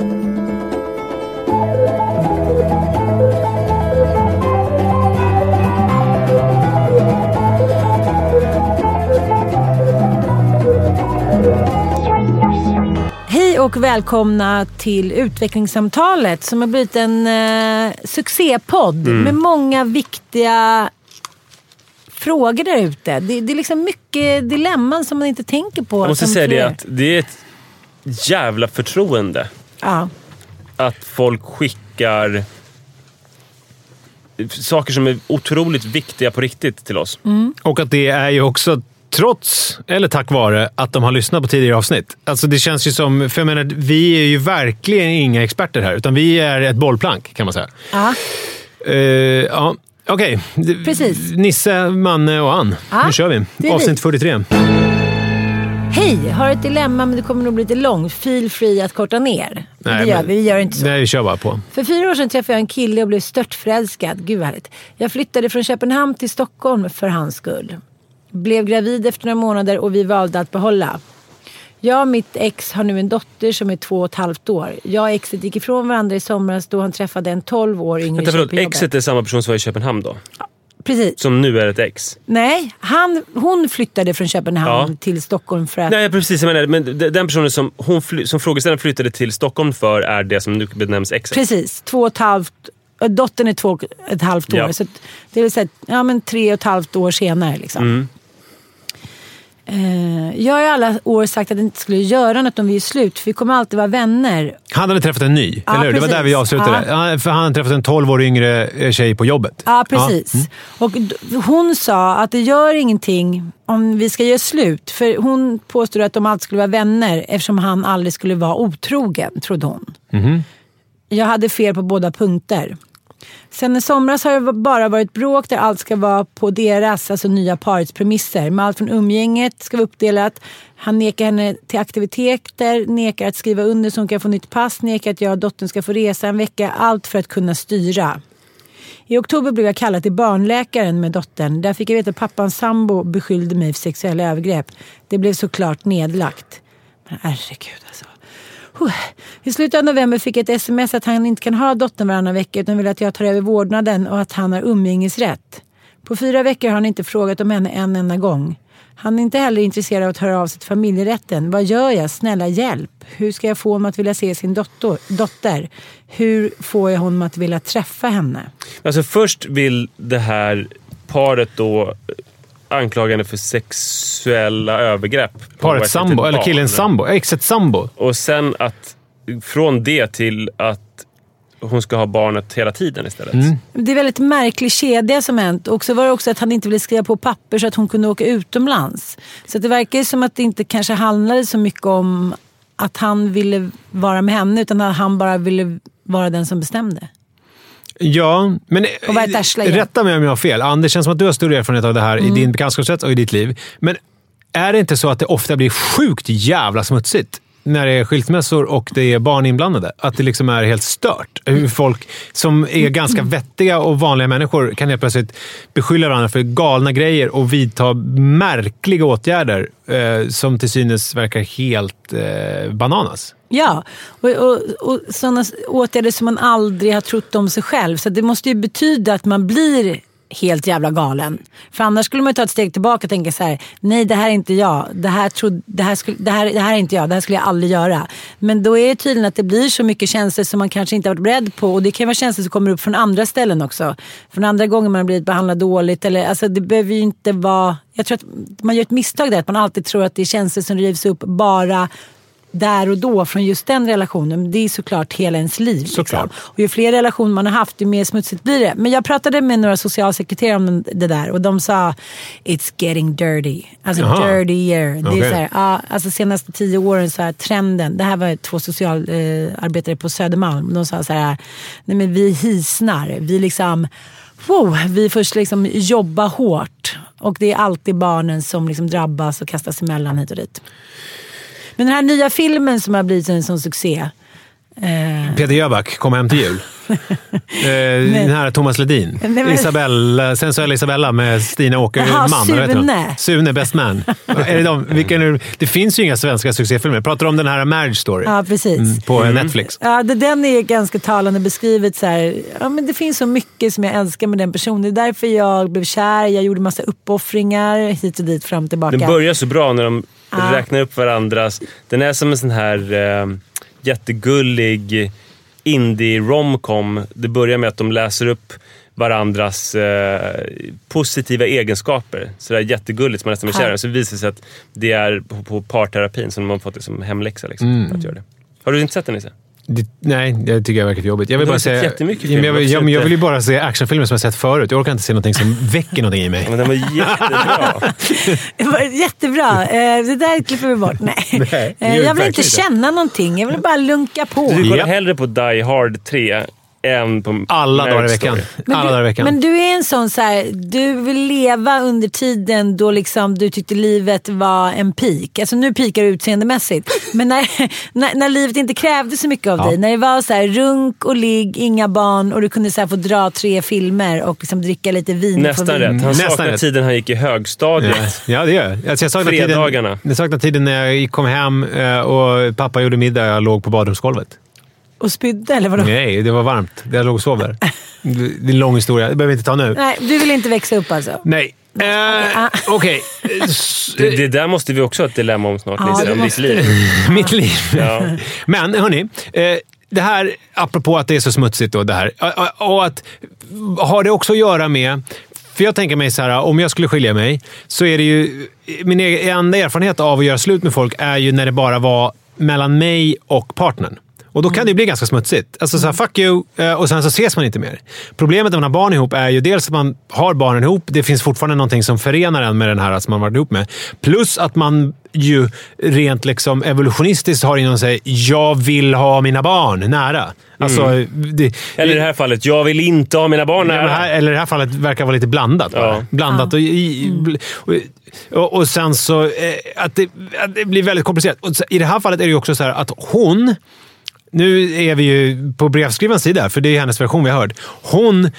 Hej och välkomna till Utvecklingssamtalet som har blivit en eh, succépodd Mm. med många viktiga frågor där ute. Det, det är liksom mycket dilemman som man inte tänker på. Jag måste säga det att det är ett jävla förtroende Ja. att folk skickar saker som är otroligt viktiga på riktigt till oss. Och att det är ju också trots, eller tack vare, att de har lyssnat på tidigare avsnitt. Alltså det känns ju som... För jag menar, vi är ju verkligen inga experter här, utan vi är ett bollplank kan man säga. Ja. Uh, ja, okej. Precis. Nisse, Manne och Ann. Ja, nu kör vi. Avsnitt vi. 43. Hej, har ett dilemma men det kommer nog bli lite långt. Feel free att korta ner. det gör men- vi, vi gör inte så. Nej, vi kör bara på. För fyra år sedan träffade jag en kille och blev störtförälskad. Gud vad härligt. Jag flyttade från Köpenhamn till Stockholm för hans skull. Blev gravid efter några månader och vi valde att behålla. Jag och mitt ex har nu en dotter som är två och ett halvt år. Jag och exet gick ifrån varandra i somras då han träffade en 12 år yngre Vänta, tjej förlåt. på jobbet. Exet är samma person som var i Köpenhamn då? Precis. Som nu är ett ex? Nej, han, hon flyttade från Köpenhamn Ja. till Stockholm för att... Nej, precis. Jag menar, men den personen som, hon fly, som frågeställaren flyttade till Stockholm för är det som nu benämns exet. Precis, två och ett halvt... äh, Dottern är två och ett halvt år. Ja. Så det vill säga ja, men tre och ett halvt år senare. Liksom. Mm. Eh, jag har alla år sagt att jag inte skulle göra något om vi är slut, för vi kommer alltid vara vänner. Han hade träffat en ny, Ja, eller hur? Det var där vi avslutade. Ja. för han hade träffat en 12 år yngre eh, tjej på jobbet. Ja, precis. mm. Och hon sa att det gör ingenting om vi ska göra slut. För hon påstod att de alltid skulle vara vänner eftersom han aldrig skulle vara otrogen, trodde hon. Mhm. Jag hade fel på båda punkter. Sen i somras har det bara varit bråk där allt ska vara på deras, alltså nya parets premisser. Med allt från umgänget ska vara uppdelat. Han nekar henne till aktiviteter, nekar att skriva under så hon kan få nytt pass, nekar att jag och dottern ska få resa en vecka. Allt för att kunna styra. I oktober blev jag kallad till barnläkaren med dottern. Där fick jag veta att pappans sambo beskyllde mig för sexuella övergrepp. Det blev såklart nedlagt. Men herregud alltså. I slutet av november fick jag ett sms att han inte kan ha dottern varannan vecka utan vill att jag tar över vårdnaden och att han har umgängesrätt. På fyra veckor har han inte frågat om henne en enda gång. Han är inte heller intresserad av att höra av sig till familjerätten. Vad gör jag? Snälla hjälp. Hur ska jag få honom att vilja se sin dotter? dotter? Hur får jag honom att vilja träffa henne? Alltså först vill det här paret då anklaga henne för sexuella övergrepp. på Paret ett sambo, eller killens sambo. Exet sambo. Och sen att från det till att hon ska ha barnet hela tiden istället. Mm. Det är väldigt märklig kedja som hänt. Och så var det också att han inte ville skriva på papper så att hon kunde åka utomlands. Så att det verkar ju som att det inte kanske handlade så mycket om att han ville vara med henne utan att han bara ville vara den som bestämde. Ja, men... Rätta mig om jag har fel. Ann, det känns som att du har större erfarenhet av det här Mm. i din bekantskapskrets och i ditt liv. Men är det inte så att det ofta blir sjukt jävla smutsigt när det är skilsmässor och det är barn inblandade? Att det liksom är helt stört. Hur folk som är ganska vettiga och vanliga människor kan helt plötsligt beskylla varandra för galna grejer och vidta märkliga åtgärder eh, som till synes verkar helt eh, bananas. Ja, och, och, och sådana åtgärder som man aldrig har trott om sig själv. Så det måste ju betyda att man blir helt jävla galen. För annars skulle man ju ta ett steg tillbaka och tänka så här: nej det här är inte jag. Det här, trodde, det, här skulle, det, här, det här är inte jag. Det här skulle jag aldrig göra. Men då är det tydligen att det blir så mycket känslor som man kanske inte har varit beredd på. Och det kan vara känslor som kommer upp från andra ställen också. Från andra gånger man har blivit behandlad dåligt. Eller, alltså, det behöver ju inte vara... Jag tror att man gör ett misstag där. Att man alltid tror att det är känslor som rivs upp bara där och då från just den relationen. Det är såklart hela ens liv. Liksom. Och ju fler relationer man har haft, ju mer smutsigt blir det. Men jag pratade med några socialsekreterare om det där och de sa It's getting dirty. Alltså Jaha. dirtier. Det är så här, ja, alltså senaste tio åren så här, trenden. Det här var två socialarbetare på Södermalm. De sa så här, nej men vi hisnar. Vi liksom, wow, vi först liksom jobba hårt. Och det är alltid barnen som liksom drabbas och kastas emellan hit och dit. Men den här nya filmen som har blivit en sån succé. Eh, Peter Jöback, Kom hem till jul. eh, den här Thomas Ledin. Nej, men- Isabella, sensuella Isabella med Stina vad heter de? Sune. Sune, Best Man. är det, de, vilka är det? det finns ju inga svenska succéfilmer. Pratar du om den här Marriage Story? ja, precis. Mm, på Netflix. Ja, det, den är ganska talande beskrivet. Så här, ja, men det finns så mycket som jag älskar med den personen. Det är därför jag blev kär. Jag gjorde massa uppoffringar hit och dit, fram och tillbaka. Den börjar så bra när de Ja. räknar upp varandras... Den är som en sån här eh, jättegullig indie-romcom. Det börjar med att de läser upp varandras eh, positiva egenskaper. Så det är jättegulligt som man nästan blir kär. Så visar det sig att det är på, på parterapin som de har fått det som hemläxa. Liksom, Mm. att göra det. Har du inte sett den Nisse? Det, nej, det tycker jag verkar jobbigt. Jag vill bara se, jättemycket Ja, film, men jag, vill- ja, jag inte? vill ju bara se actionfilmer som jag sett förut. Jag orkar inte se någonting som väcker någonting i mig. Men den var jättebra. Det var jättebra. Eh, det där klipper vi bort. Nej. Nej, Eh, jag vi vill inte känna någonting. Jag vill bara lunka på. Du kollar Japp. hellre på Die Hard 3 än på Alla dagar i veckan. Story. Alla du, dagar i veckan. men du är en sån så här, du vill leva under tiden då liksom du tyckte livet var en peak. Alltså nu pikar du utseendemässigt. Men när, när, när livet inte krävde så mycket av Ja. dig. När det var så här, runk och ligg, inga barn och du kunde så här, få dra tre filmer och liksom dricka lite vin. Nästan vin. rätt. Han Nästan saknar rätt. tiden han gick i högstadiet. Ja, ja, det gör jag. Alltså, jag saknar Fredagarna. tiden, jag saknar tiden när jag kom hem eh, och pappa gjorde middag och jag låg på badrumsgolvet. Och spydde eller vadå? Nej, det var varmt. Jag låg och sov där. Det är en lång historia. Det behöver vi inte ta nu. Nej, du vill inte växa upp alltså? Nej. Eh. Okej. Det, det där måste vi också ha ett dilemma om snart, Ja, Om ditt måste liv. Mitt liv. Ja. Men hörni, eh, det här, apropå att det är så smutsigt och det här. Och- Och att, har det också att göra med... För jag tänker mig så här, om jag skulle skilja mig så är det ju... Min egen- enda erfarenhet av att göra slut med folk är ju när det bara var mellan mig och partnern. Och då kan det bli ganska smutsigt. Alltså så här, fuck you, eh, och sen så ses man inte mer. Problemet när man har barn ihop är ju dels att man har barnen ihop. Det finns fortfarande någonting som förenar en med den här som man varit ihop med. Plus att man ju rent liksom evolutionistiskt har inom sig, jag vill ha mina barn nära. Alltså, det, Eller i det här fallet, jag vill inte ha mina barn nära. här, eller i det här fallet verkar vara lite blandat. Ja. Blandat och, i, och, och, och sen så eh, att, det, att det blir väldigt komplicerat. Och så, I det här fallet är det ju också så här att hon... Nu är vi ju på brevskrivarens sida, för det är hennes version vi har hört. Hon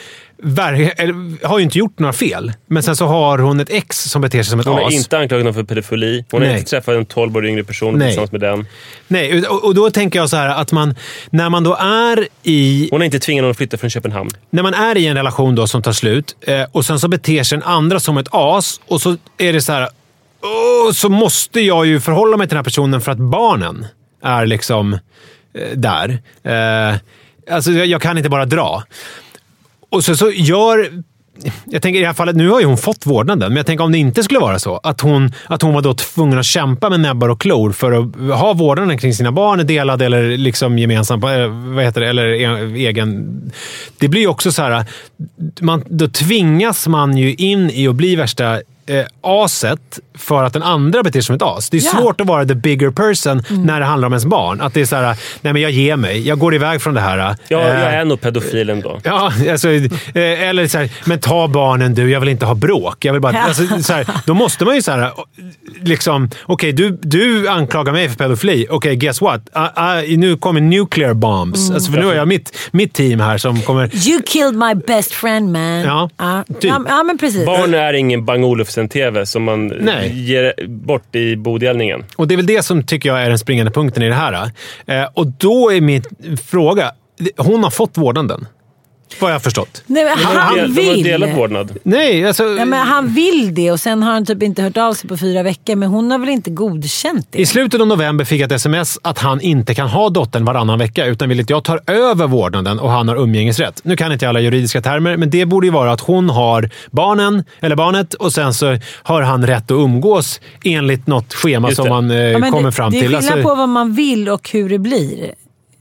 har ju inte gjort några fel, men sen så har hon ett ex som beter sig som ett Hon har as. inte anklagat någon för pedofili. Hon har Nej. inte träffat en 12 år yngre person Nej. tillsammans med den. Nej, och, och då tänker jag så här att man, när man då är i Hon har inte tvingat någon att flytta från Köpenhamn. när man är i en relation då som tar slut eh, och sen så beter sig den andra som ett as och så är det så här. "Åh, så måste jag ju förhålla mig till den här personen för att barnen är liksom Eh, där. Eh, alltså jag, kan inte bara dra. Och så, så gör... Jag tänker i det här fallet, nu har ju hon fått vårdnaden, men jag tänker om det inte skulle vara så. Att hon, att hon var då tvungen att kämpa med näbbar och klor för att ha vårdnaden kring sina barn delad eller liksom gemensam, eh, vad heter det, eller e, egen. Det blir ju också så här, man, då tvingas man ju in i att bli värsta eh, aset för att den andra beter sig som ett as. Det är Ja. svårt att vara the bigger person när det handlar om ens barn. Att det är så här, nej men jag ger mig. Jag går iväg från det här. Ja, Eh, jag är nog pedofil ändå. Ja, alltså, eh, eller så här, men ta barnen du, jag vill inte ha bråk. Jag vill bara, alltså, så här, då måste man ju så här, liksom, okej du, du anklagar mig för pedofili. Okej, guess what? Ah, ah, nu kommer nuclear bombs. Alltså, för nu har jag mitt, mitt team här som kommer... You killed my best friend man. Ja, ja. typ. ja, ja men precis. Barn är ingen Bang Olufsen-TV som man Nej. ger bort i bodelningen. Och det är väl det som tycker jag är den springande punkten i det här. Eh, och då är min fråga, hon har fått vårdnaden. Vad jag har förstått. Nej, men har han del- de har vill. delad vårdnad. Nej, alltså... Ja, men han vill det och sen har han typ inte hört av sig på fyra veckor. Men hon har väl inte godkänt det? I slutet av november fick jag ett sms att han inte kan ha dottern varannan vecka utan vill att jag tar över vårdnaden och han har umgängesrätt. Nu kan inte jag alla juridiska termer, men det borde ju vara att hon har barnen, eller barnet och sen så har han rätt att umgås enligt något schema som man eh, Ja, kommer det, fram det är till. skillnad Alltså- på vad man vill och hur det blir.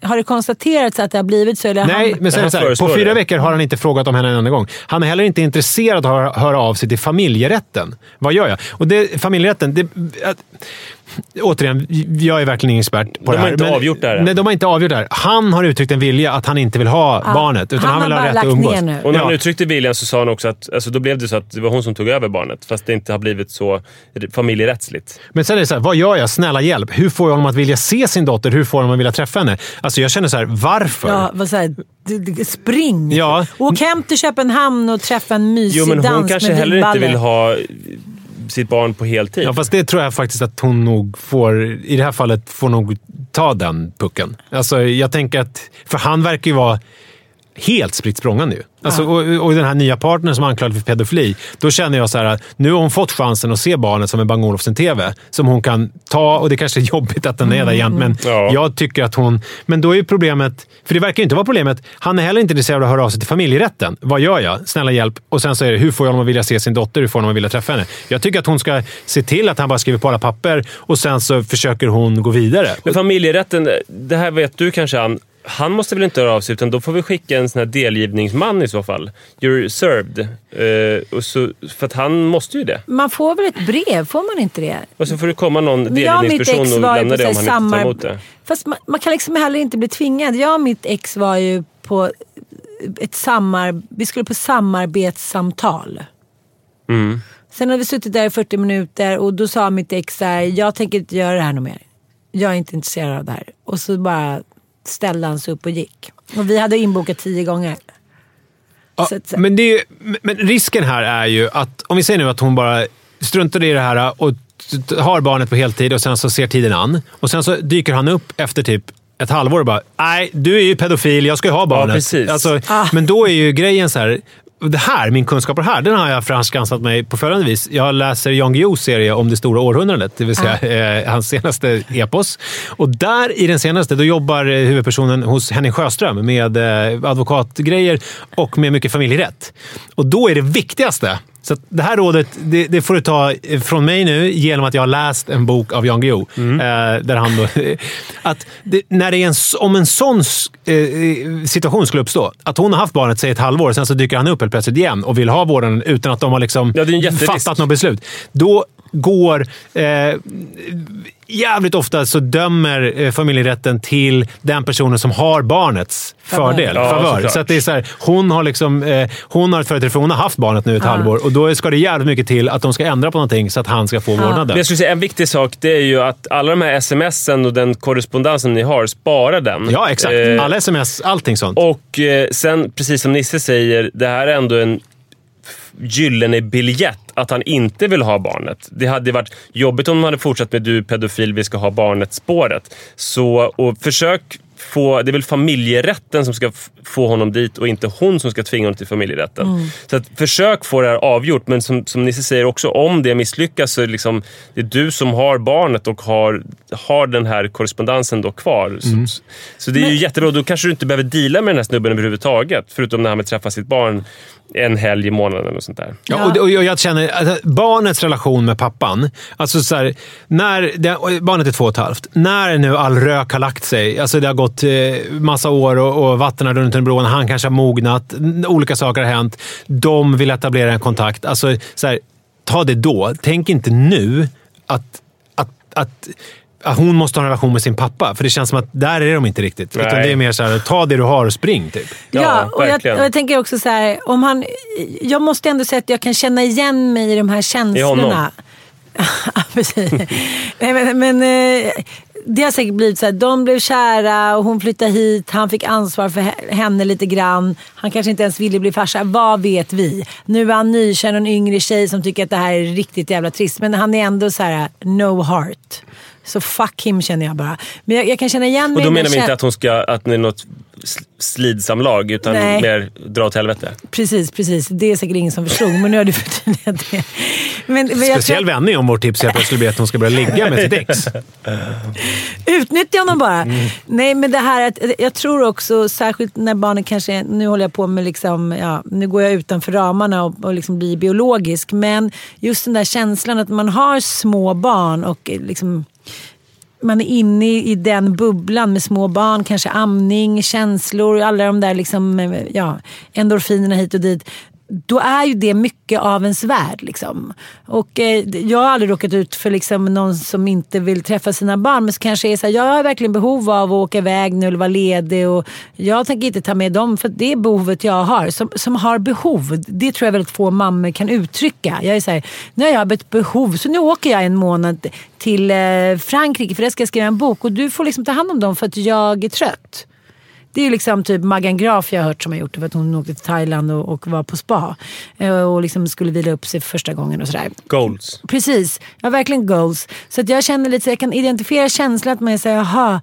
Har det konstaterats att det har blivit så? Eller Nej, han... men Han så här, på fyra det. veckor har han inte frågat om henne en enda gång. Han är heller inte intresserad av att höra av sig till familjerätten. Vad gör jag? Och det, familjerätten... Det, att, återigen, jag är verkligen ingen expert på De det har här. inte avgjort det här. Nej, de har inte avgjort det här. Han har uttryckt en vilja att han inte vill ha barnet, utan han han, vill har ha bara rätt att lagt umgås. ner nu. Och när han Ja. uttryckte viljan så sa han också att alltså, då blev det så att det var hon som tog över barnet. Fast det inte har blivit så familjerättsligt. Men sen är det så här, vad gör jag? Snälla hjälp. Hur får jag honom att vilja se sin dotter? Hur får jag honom att vilja träffa henne? Alltså jag känner så här, varför? Ja, vad d- spring! Ja. Åk hem till Köpenhamn och träffa en mysig Jo, men dans hon kanske med heller inte vill ha sitt barn på heltid. Ja, fast det tror jag faktiskt att hon nog får, i det här fallet, får nog ta den pucken. Alltså, jag tänker att, för han verkar ju vara helt spritt språngande ju. Alltså, och, och den här nya partnern som anklagad för pedofili. Då känner jag så här att nu har hon fått chansen att se barnet som en Bang Olufsen-TV. Som hon kan ta, och det kanske är jobbigt att den är där jämt, men Ja. jag tycker att hon... Men då är ju problemet, för det verkar ju inte vara problemet, han är heller inte intresserad av att höra av sig till familjerätten. Vad gör jag? Snälla hjälp. Och sen så är det, hur får jag honom att vilja se sin dotter? Hur får jag honom att vilja träffa henne? Jag tycker att hon ska se till att han bara skriver på alla papper och sen så försöker hon gå vidare. Men familjerätten, det här vet du kanske Ann. Han måste väl inte höra av sig, utan då får vi skicka en sån här delgivningsman i så fall. You're served. Eh, och så, för att han måste ju det. Man får väl ett brev? Får man inte det? Och så får det komma någon delgivningsperson och lämna det om han här inte tar emot det. Fast man, man kan liksom heller inte bli tvingad. Jag och mitt ex var ju på ett sammar... Vi skulle på samarbetssamtal. Mm. Sen hade vi suttit där i 40 minuter och då sa mitt ex så här, jag tänker inte göra det här något mer. Jag är inte intresserad av det här. Och så bara ställde han sig upp och gick. Och vi hade inbokat tio gånger. Ja, Så att- men, det är, ju- men risken här är ju att, om vi säger nu att hon bara struntade i det här och har barnet på heltid och sen så ser tiden an. Och sen så dyker han upp efter typ ett halvår och bara “Nej, du är ju pedofil, jag ska ju ha barnet”. precis. Alltså, Ah. Men då är ju grejen så här. Det här, min kunskap på det här, den har jag förskansat mig på följande vis. Jag läser Jan Guillous serie om det stora århundradet, det vill säga eh, hans senaste epos. Och där i den senaste, då jobbar eh, huvudpersonen hos Henning Sjöström med eh, advokatgrejer och med mycket familjerätt. Och då är det viktigaste så det här rådet det, det får du ta från mig nu genom att jag har läst en bok av Jan Guillou. Mm. Eh, där han då, att det, när det är en, om en sån s- eh, situation skulle uppstå, att hon har haft barnet säg ett halvår, sen så dyker han upp helt plötsligt igen och vill ha vården utan att de har liksom Ja, fattat något beslut. Då går... Eh, jävligt ofta så dömer eh, familjerätten till den personen som har barnets fördel. Ja, favör. Så att det är så här, hon har liksom, eh, hon har ett företräde för hon har haft barnet nu ett halvår och då ska det jävligt mycket till att de ska ändra på någonting så att han ska få vårdnaden. Men jag skulle säga en viktig sak det är ju att alla de här smsen och den korrespondensen ni har, spara den. Ja, exakt. Eh, Alla sms, allting sånt. Och eh, sen, precis som Nisse säger, det här är ändå en gyllene biljett att han inte vill ha barnet. Det hade varit jobbigt om de hade fortsatt med du är pedofil, vi ska ha barnet-spåret. Så, och försök få, det är väl familjerätten som ska f- få honom dit och inte hon som ska tvinga honom till familjerätten. Så att, försök få det här avgjort, men som, som Nisse säger också, om det misslyckas så är det, liksom, det är du som har barnet och har, har den här korrespondensen då kvar. Så, så det är ju jättebra. Då kanske du inte behöver deala med den här snubben överhuvudtaget. Förutom det här med att träffa sitt barn en helg i månaden eller sånt där. Ja, och, och jag känner att barnets relation med pappan. Alltså så här, när det, barnet är två och ett halvt. När nu all rök har lagt sig. Alltså det har gått eh, massa år och, och vatten har runnit under bron, Han kanske har mognat. Olika saker har hänt. De vill etablera en kontakt. Alltså, så här, ta det då. Tänk inte nu att, att, att att hon måste ha en relation med sin pappa. För det känns som att där är de inte riktigt. Utan Nej. det är mer så här, ta det du har och spring. Typ. Ja, Ja, och jag, och jag tänker också så här, om han, jag måste ändå säga att jag kan känna igen mig i de här känslorna. Ja, Precis. Nej, men, men eh, det har säkert blivit så här, de blev kära och hon flyttade hit, han fick ansvar för he- henne lite grann. Han kanske inte ens ville bli farsa, vad vet vi? Nu är han nykär och en yngre tjej som tycker att det här är riktigt jävla trist. Men han är ändå så här, no heart. Så fuck him känner jag bara. Men jag, jag kan känna igen mig Och då menar vi inte att hon ska, att det är något sl- slidsam lag, utan Nej. mer dra åt helvete. Precis, precis. Det är säkert ingen som förstod, men nu har du förtydligat det. Men, men jag Speciell tror, vändning om vårt tips helt plötsligt blir att hon ska börja ligga med sitt ex. utnyttja honom bara. Mm. Nej, men det här att jag tror också, särskilt när barnen kanske, nu håller jag på med liksom, ja, nu går jag utanför ramarna och, och liksom blir biologisk. Men just den där känslan att man har små barn och liksom man är inne i den bubblan med små barn, kanske amning, känslor, alla de där liksom, eh, ja, endorfinerna hit och dit. Då är ju det mycket av ens värld. Liksom. Och, eh, jag har aldrig råkat ut för liksom, någon som inte vill träffa sina barn. Men så kanske är så här, jag har verkligen behov av att åka iväg nu eller vara ledig. Och jag tänker inte ta med dem för det är behovet jag har. Som, som har behov, det tror jag väldigt få mammor kan uttrycka. Jag är så här, nu har jag ett behov så nu åker jag en månad till eh, Frankrike för där ska jag skriva en bok. Och du får liksom ta hand om dem för att jag är trött. Det är liksom typ Maggan Graf jag har hört som har gjort det för att hon åkte till Thailand och, och var på spa. Eh, Och liksom skulle vila upp sig för första gången och sådär. Goals. Precis, jag har verkligen goals. Så att jag känner lite jag kan identifiera känslan att man såhär, jaha.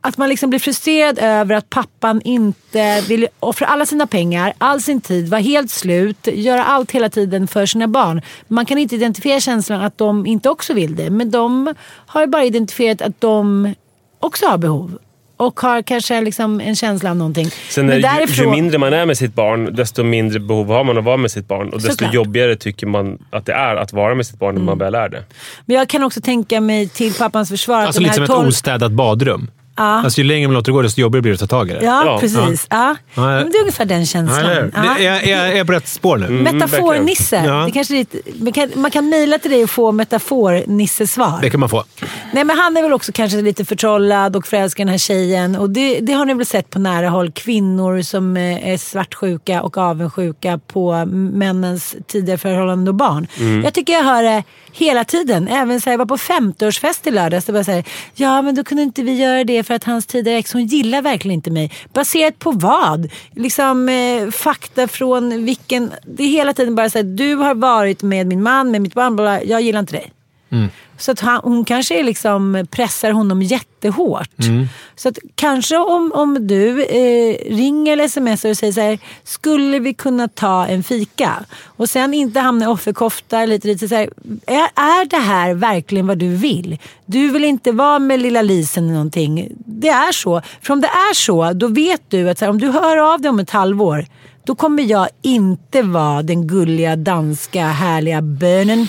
Att man liksom blir frustrerad över att pappan inte vill offra alla sina pengar, all sin tid, vara helt slut, göra allt hela tiden för sina barn. Man kan inte identifiera känslan att de inte också vill det. Men de har ju bara identifierat att de också har behov. Och har kanske liksom en känsla av någonting. Sen Men är, ju, ju därifrån- mindre man är med sitt barn, desto mindre behov har man att vara med sitt barn. Och desto Såklart. jobbigare tycker man att det är att vara med sitt barn när Mm. man väl är det. Men jag kan också tänka mig till pappans försvar Alltså lite som ett 12 ostädat badrum. Ja. Alltså, ju längre man låter det gå, desto jobbigare blir det att ta tag i det. Ja, Ja. precis. Ja. Ja. Men det är ungefär den känslan. hur? Ja. Det- Jag, jag, jag är på rätt spår nu. Metafor-Nisse. verkligen. Ja. Det kanske är lite, man kan, man kan mejla till dig och få metafor-Nisse-svar. Det kan man få. Nej, men han är väl också kanske lite förtrollad och förälskar den här tjejen. Och det, det har ni väl sett på nära håll. Kvinnor som eh, är svartsjuka och avundsjuka på männens tidigare förhållanden och barn. Jag tycker jag hör det hela tiden. Även så här, jag var på 50-årsfest i lördags. Det var så här, ja men då kunde inte vi göra det för att hans tidigare ex, hon gillar verkligen inte mig. Baserat på vad? Liksom eh, fakta från vilken... Det är hela tiden bara så här, du har varit med min man, med mitt barn, bla, bla, jag gillar inte dig. Så att han, hon kanske liksom pressar honom jättehårt. Så att kanske om, om du eh, ringer eller smsar och säger så här, skulle vi kunna ta en fika? Och sen inte hamna i offerkofta lite, lite så här, är, är det här verkligen vad du vill? Du vill inte vara med lilla Lisen eller någonting. Det är så. För om det är så, då vet du att här, om du hör av dig om ett halvår, då kommer jag inte vara den gulliga, danska, härliga bönen.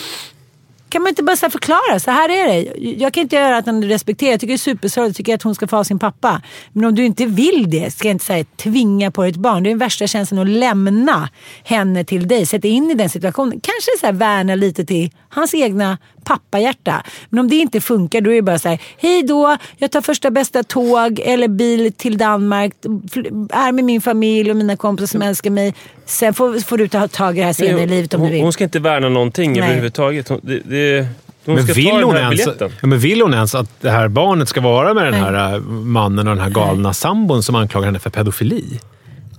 Kan man inte bara så förklara? Så här är det. Jag kan inte göra att han respekterar. Jag tycker det är supersorgligt. Jag tycker att hon ska få ha sin pappa. Men om du inte vill det ska jag inte säga tvinga på ditt barn. Det är den värsta känslan att lämna henne till dig. Sätta in i den situationen. Kanske så här värna lite till hans egna pappahjärta. Men om det inte funkar då är det bara så här. Hej då, jag tar första bästa tåg eller bil till Danmark. Är med min familj och mina kompisar som älskar mig. Sen får, får du ta tag i det här senare i livet om hon, du vill. hon ska inte värna någonting Nej. överhuvudtaget. Hon, det, det, hon Men vill, hon ens, ja, men vill hon ens att det här barnet ska vara med den Nej. här äh, mannen och den här galna sambon som anklagar henne för pedofili?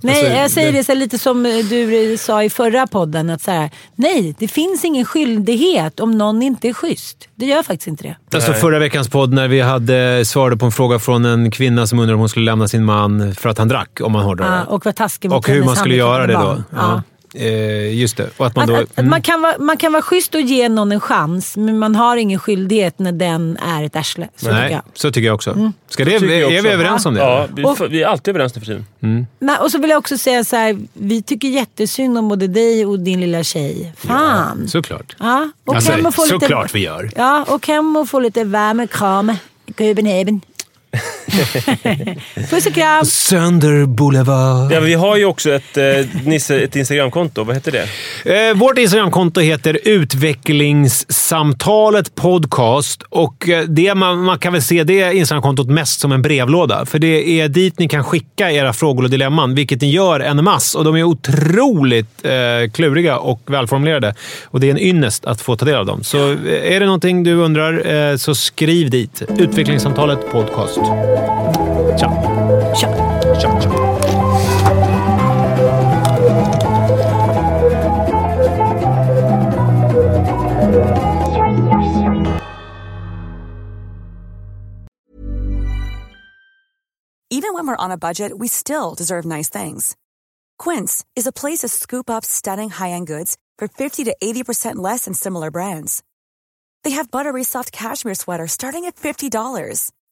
Nej, Alltså, jag säger det- det, så lite som du sa i förra podden. Att så här, nej, det finns ingen skyldighet om någon inte är schysst. Det gör faktiskt inte det. Alltså förra veckans podd när vi hade svarade på en fråga från en kvinna som undrade om hon skulle lämna sin man för att han drack, om man hårdrar Ja, det. och vara taskig mot Och hur man skulle göra det då. handikappade barn. Ja. Eh, just det. Och att man Att, då... att, att man, kan vara, man kan vara schysst och ge någon en chans, men man har ingen skyldighet när den är ett arsle. Så tycker Nej, jag. så tycker jag också. Ska det, tycker jag är vi överens om det? Ja, vi, Och- vi är alltid överens nu för tiden. Nej, och så vill jag också säga så här, vi tycker jättesynd om både dig och din lilla tjej. Fan. Såklart. Ja, och Alltså, hem och få lite, såklart vi gör. Ja, och hem och få lite värme, kram, Copenhagen. Puss och kram. Sönder Boulevard. Ja, vi har ju också ett, eh, ett Instagramkonto. Vad heter det? Eh, vårt Instagramkonto heter Utvecklingssamtalet Podcast. Och eh, det man, man kan väl se det Instagramkontot mest som en brevlåda. För det är dit ni kan skicka era frågor och dilemman, vilket ni gör en masse. Och de är otroligt eh, kluriga och välformulerade. Och det är en ynnest att få ta del av dem. Så eh, är det någonting du undrar eh, så skriv dit. Utvecklingssamtalet Podcast. Tja! Tja. Tja, tja. Even when we're on a budget, we still deserve nice things. Quince is a place to scoop up stunning high-end goods for 50 to 80% less than similar brands. They have buttery soft cashmere sweaters starting at $50,